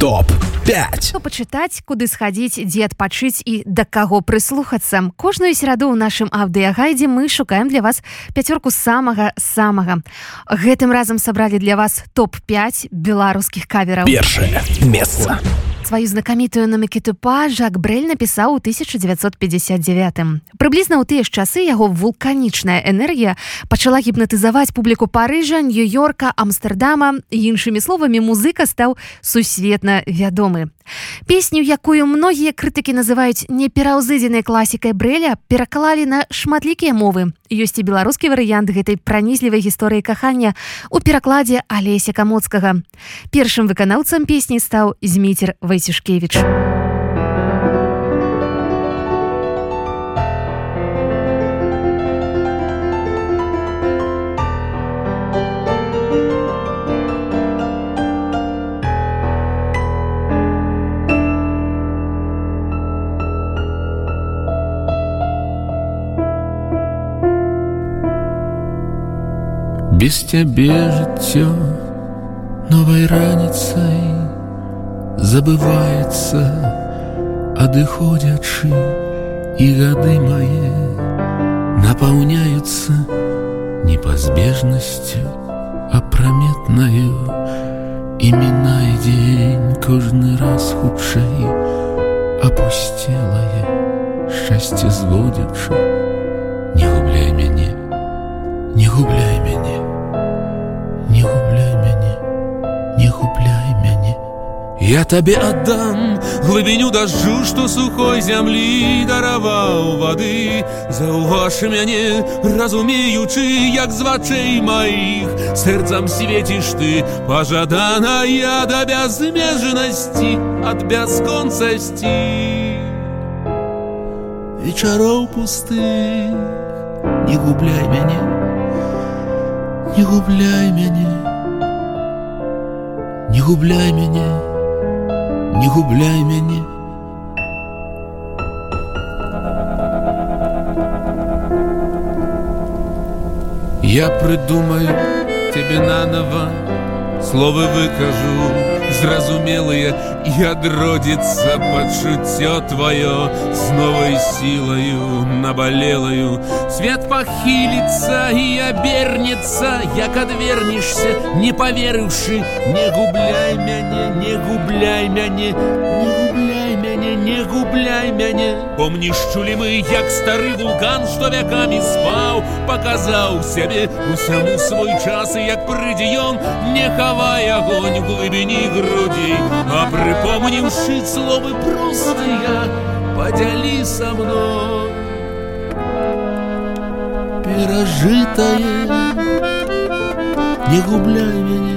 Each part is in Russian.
топ 5 Што пачытаць куды схадзіць дзе адпачыць і да каго прыслухацца кожную сераду ў нашым аўдыягайдзе мы шукаем для вас пяцёрку самага самага гэтым разам сабралі для вас топ-5 беларускіх кавераў першае месца сваю знакамітую намекетупа Жак Брэль напісаў у 1959. Прыблізна ў тыя ж часы яго вулканічная энергія пачала гіпнатызаваць публіку Парыжа, Нью-йорка, Амстердама іншымі словамі музыка стаў сусветна вядомы. Песню, якую многія крытыкі называюць непераўзыдзенай класікай брэля, пераклалі на шматлікія мовы. Ёсць і беларускі варыянт гэтай пранізлівай гісторыі кахання у перакладзе Алеся Камоцкага. Першым выканаўцам песні стаў Зміцер Вайцюшкевіч. Без цябе жыццё новай раніцай забываецца, адыходзячы і гады мае напаўняюцца непазбежнасцю апраметнаю і мінай дзень кожны раз хутчэй апусцелае шчасце зводзячы не губляй мяне не губляй мяне я табе аддам глыбіню дажджу што сухой зямлі дараваў вады заўваж мяне разумеючы як з вачэй маіх сэрцам свеціш ты пажаданая да бязмежнасці ад бясконцасці вечароў пусты не губляй мяне не губляй мяне не губляй мяне не губляй мяне я придумаю тебе наново словы выкажу. Зразумелые и одродится пачуццё твое с новой силою наболелою. Свет похилится и обернется як отвернешься не поверыўши не губляй мяне не губляй мяне не губляй мяне не губляй мяне помнишь чулі мы як стары вулкан что вяками спаў показаў сябе усяму свой час і як прыйдзе ён не хавай огонь в глыбіні грудей а прыпомніўшы словы простыя подзялі со мной перажытае не губляй мяне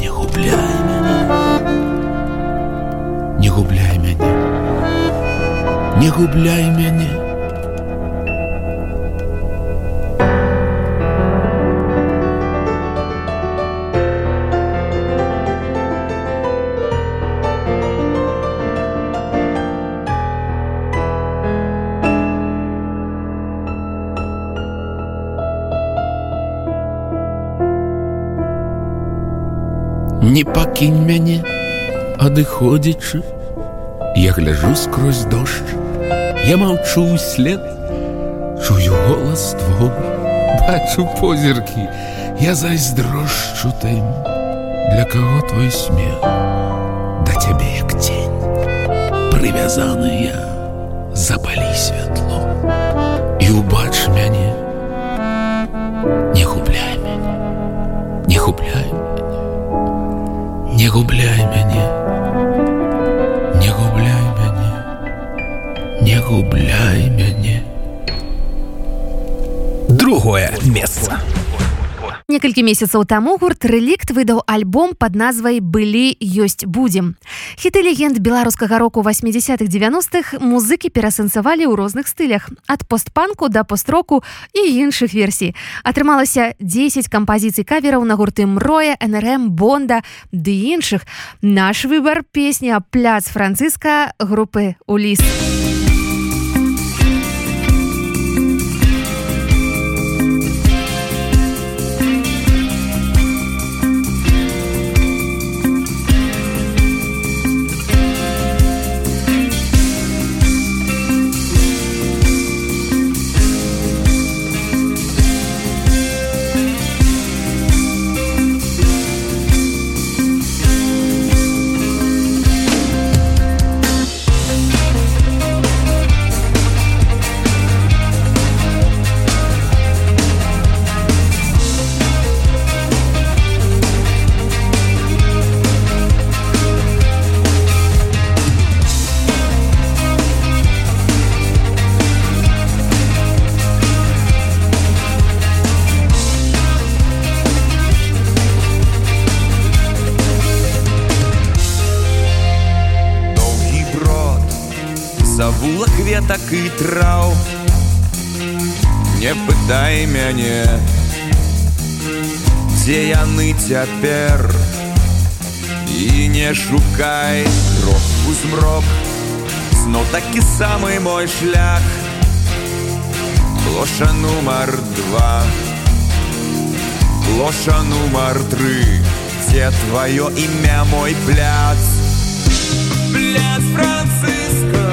не губляй мяне не губляй мяне не губляй мяне адыходзячы, Я гляжу скрозь дождь, Я маўчу след, Чую голас твой, бачу позіркі, Я зайздрошчу тым, Для каго твой смех, Да цябе як тень, Прывязаны я, запалі святло, І убач мяне, Не губляй мяне, не губляй мяне. Не губляй мяне, не губляй мяне, не губляй мяне. другое месца Некалькі месяцаў таму гурт рэлікт выдаў альбом под назвай былі ёсць будзем. Хіты легенд беларускага року 80-х 90-х музыкі перасэнсавалі ў розных стылях ад постпанку да построку і іншых версій. Атрымалася 10 кампазіцый кавераў на гурты мроя, НРМ, бонда ды іншых. Наш выбар песня пляц францыска групы Уліс. ветак і траў Не пытай мяне Дзе яны цяпер І не шукай кропку змрок Зно такі самы мой шлях Плоша нумар два Плоша нумар тры Дзе твоё імя мой пляц Пляц Францыска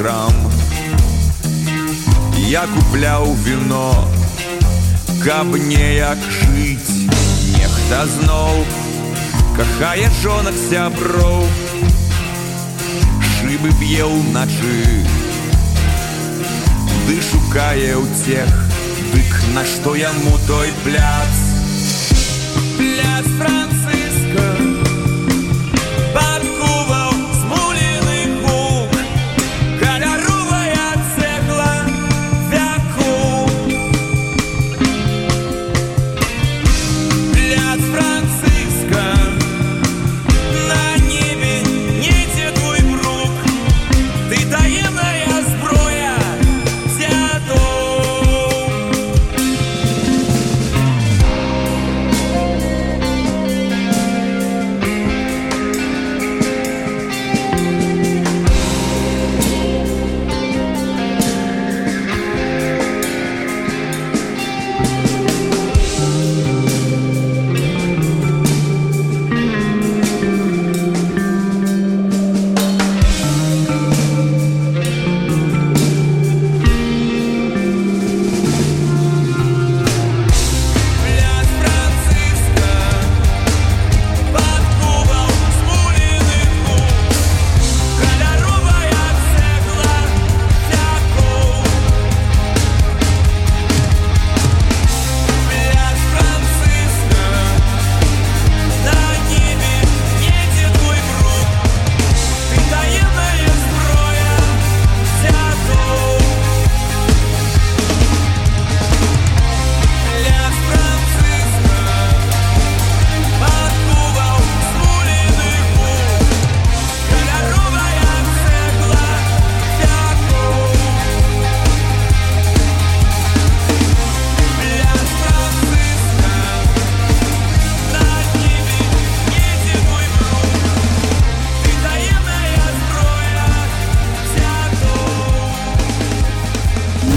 хадзіў да крам. Я купляў віно, каб неяк жыць, нехта зноў кахае жонак сяброў. Шыбы б'е ўначы, ды шукае ўцех, дык нашто яму той пляц. Пляц Францыска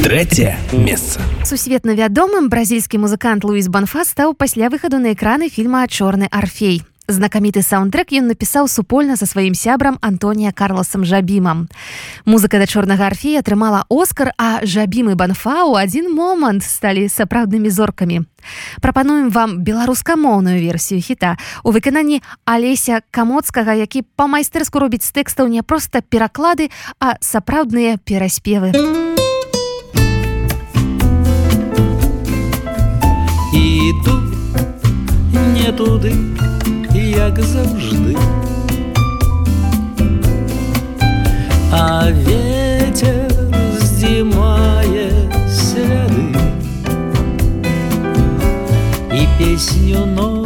Третье место. Сусветна вядомым бразільскі музыкант Луіс Банфа стаў пасля выхаду на экраны фільма чорны арфей. Знакаміты саундтрек ён напісаў супольна са сваім сябрам Антонія Карласам Жабімам. Музыка да чорнага арфея атрымала Оскар, а Жабім і Банфа ў адзін момант сталі сапраўднымі зоркамі. Прапануем вам беларускамоўную версію хіта у выкананні Алеся Камоцкага, які па-майстэрску робіць з тэкстаў не проста пераклады, а сапраўдныя пераспевы. не туди, як завжди. А ветер здіймає сліди і пісню новую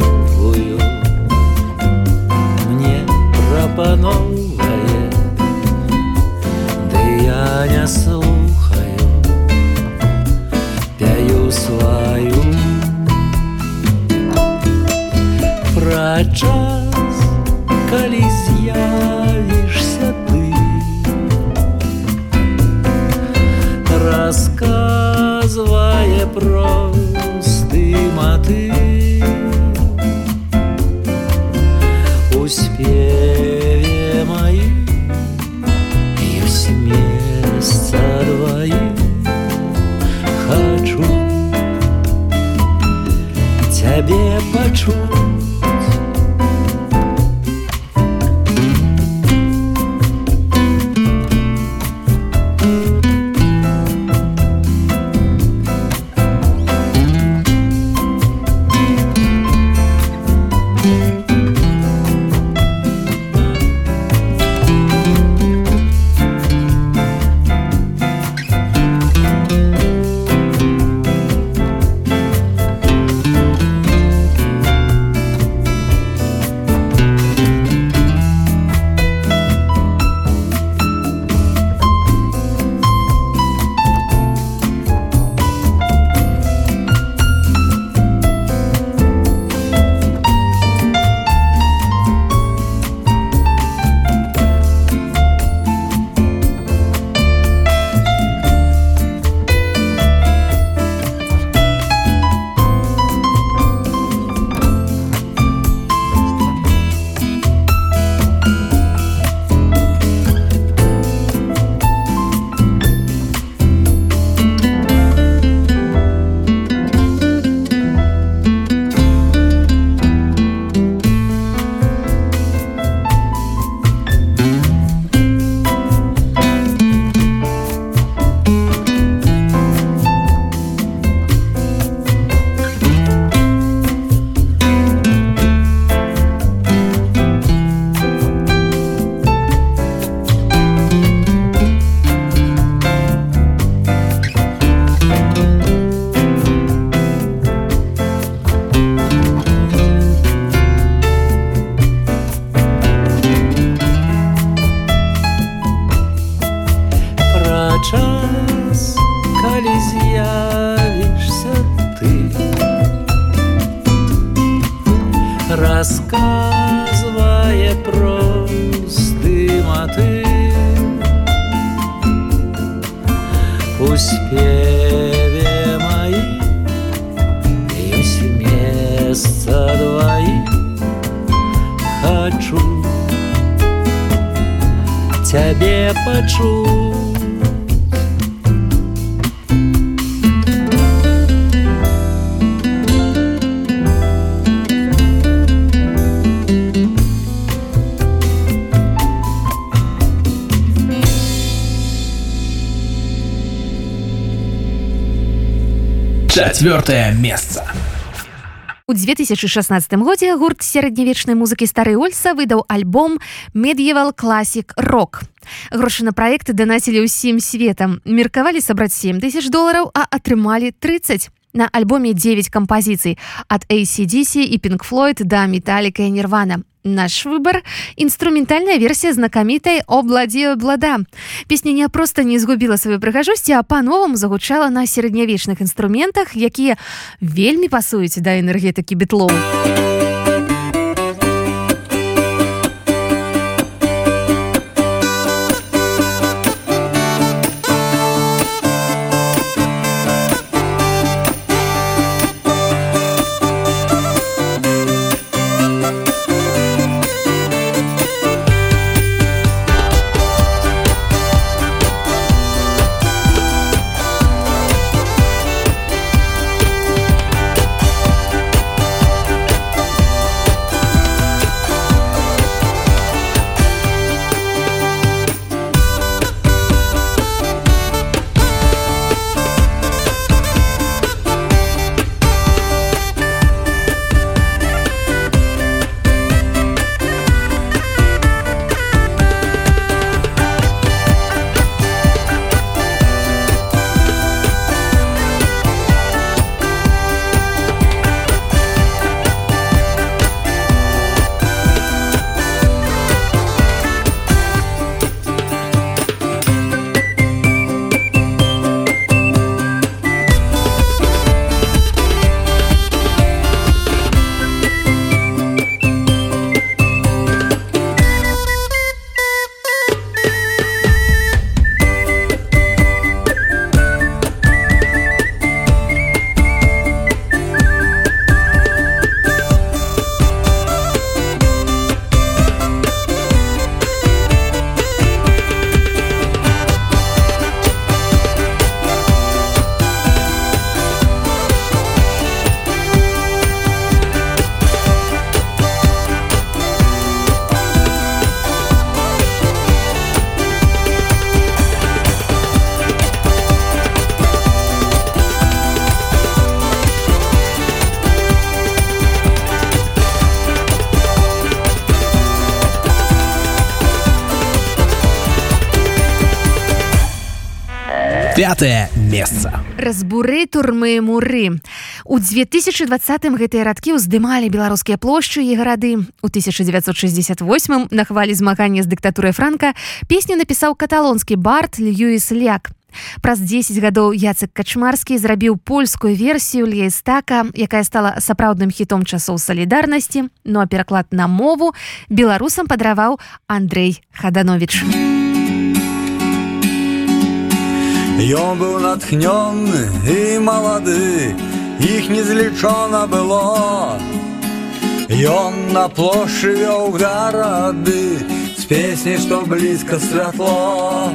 Расказвае просты цябе пачуць Четвертое место. У 2016 годзе гурт сярэднявечнай музыкі стары Ольса выдаў альбом Medieval Classic Rock. Грошы на праекты данацілі ўсім светам. Меркавалі сабраць 7 тысяч долараў, а атрымалі 30. На альбоме 9 кампазіцый ад ACDC і Pink Floyd да Металліка і Нірвана. Наш выбор – инструментальная версия знакомитой «Обладею блада». Песня не просто не згубила свою прыгажосці, а па-новаму загучала на сярэднявечных інструментах, якія вельмі пасуюць да энергетыкі бітлоў. Пятое место. разбуры турмы муры. У 2020 гэтыя радкі ўздымалі беларускія плошчы і гарады. У 1968 на хвалі змагання з дыктатурай франка песню напісаў каталонскі бард льюіс ляк. Праз 10 гадоў яцек качмарскі зрабіў польскую версію лейстака якая стала сапраўдным хітом часоў салідарнасці. Ну а пераклад на мову беларусам падраваў Андрей хаданович Ён быў натхнённы і малады, іх незлічона было. Ён на плошчы вёў гарады з песні, што блізка святло.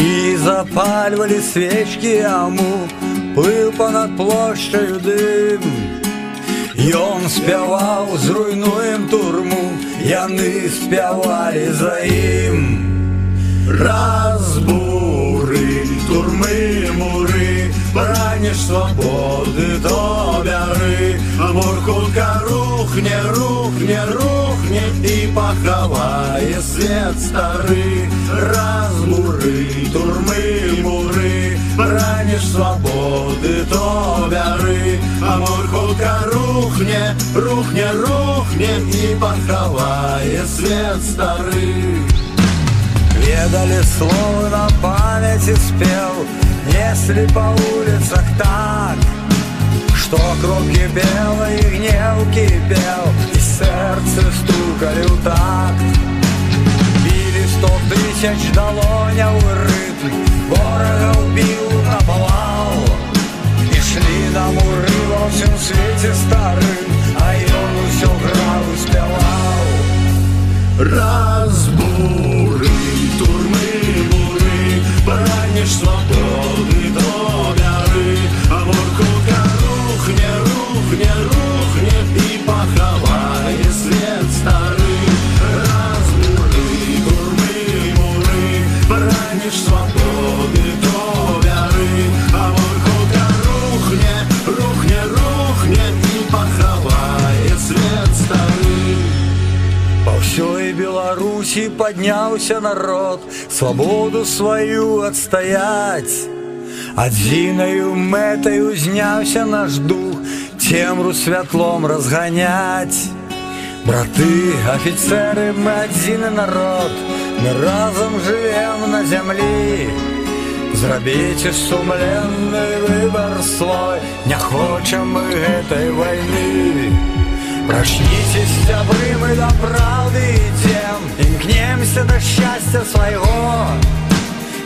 І запальвалі свечкі яму, плыў панад плошчаю дым. Ён спяваў, зруйнуем турму, яны спявалі за ім. Разбуры, турмы, муры, браніш свабоды то бяры, А муркулка рухне, рухне, рухне і пахавае свет стары. Разбуры, турмы, муры, браніш свабоды то бяры, А муркулка рухне, рухне, рухне і пахавае свет стары. Ведали слово на памяти спел Если по улицах так Что кровь кипела и гнев кипел И сердце стукали в такт Били сто тысяч долоняў і рытм Ворага ўбіў напалал І шли на муры во всем свете старым А ён усё граў і спяваў Разбуры, браніш свободы Беларуси поднялся народ Свободу свою отстоять Адзінаю мэтаю зняўся наш дух Цемру святлом разгонять Браты, офицеры, мы адзіны народ Мы разом живем на землі Зрабіце сумленны выбор свой Не хочам мы гэтай войны Прачніцесь, сябры, мы да праўды ідзем Імкнемся да шчасця свайго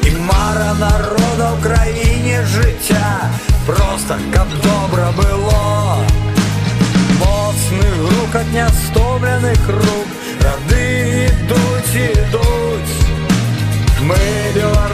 І мара народа ў краіне жыцця Проста, каб добра было Моцны грукат нястомленых рук Рады ідуць, ідуць Мы беларусы,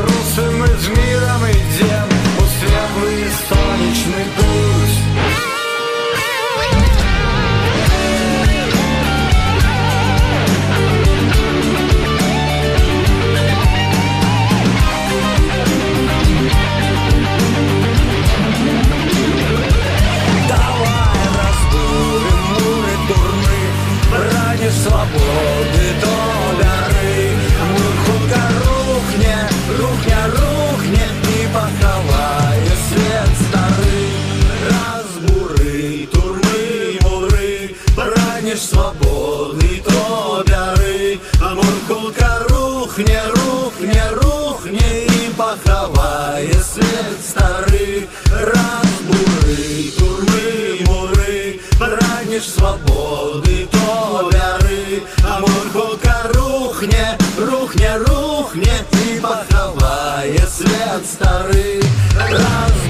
стары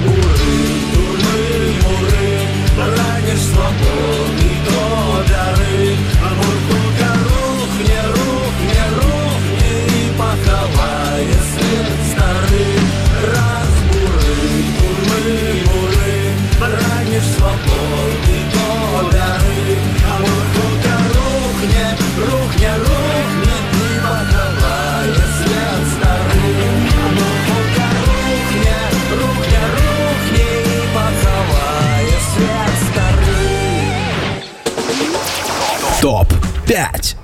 5.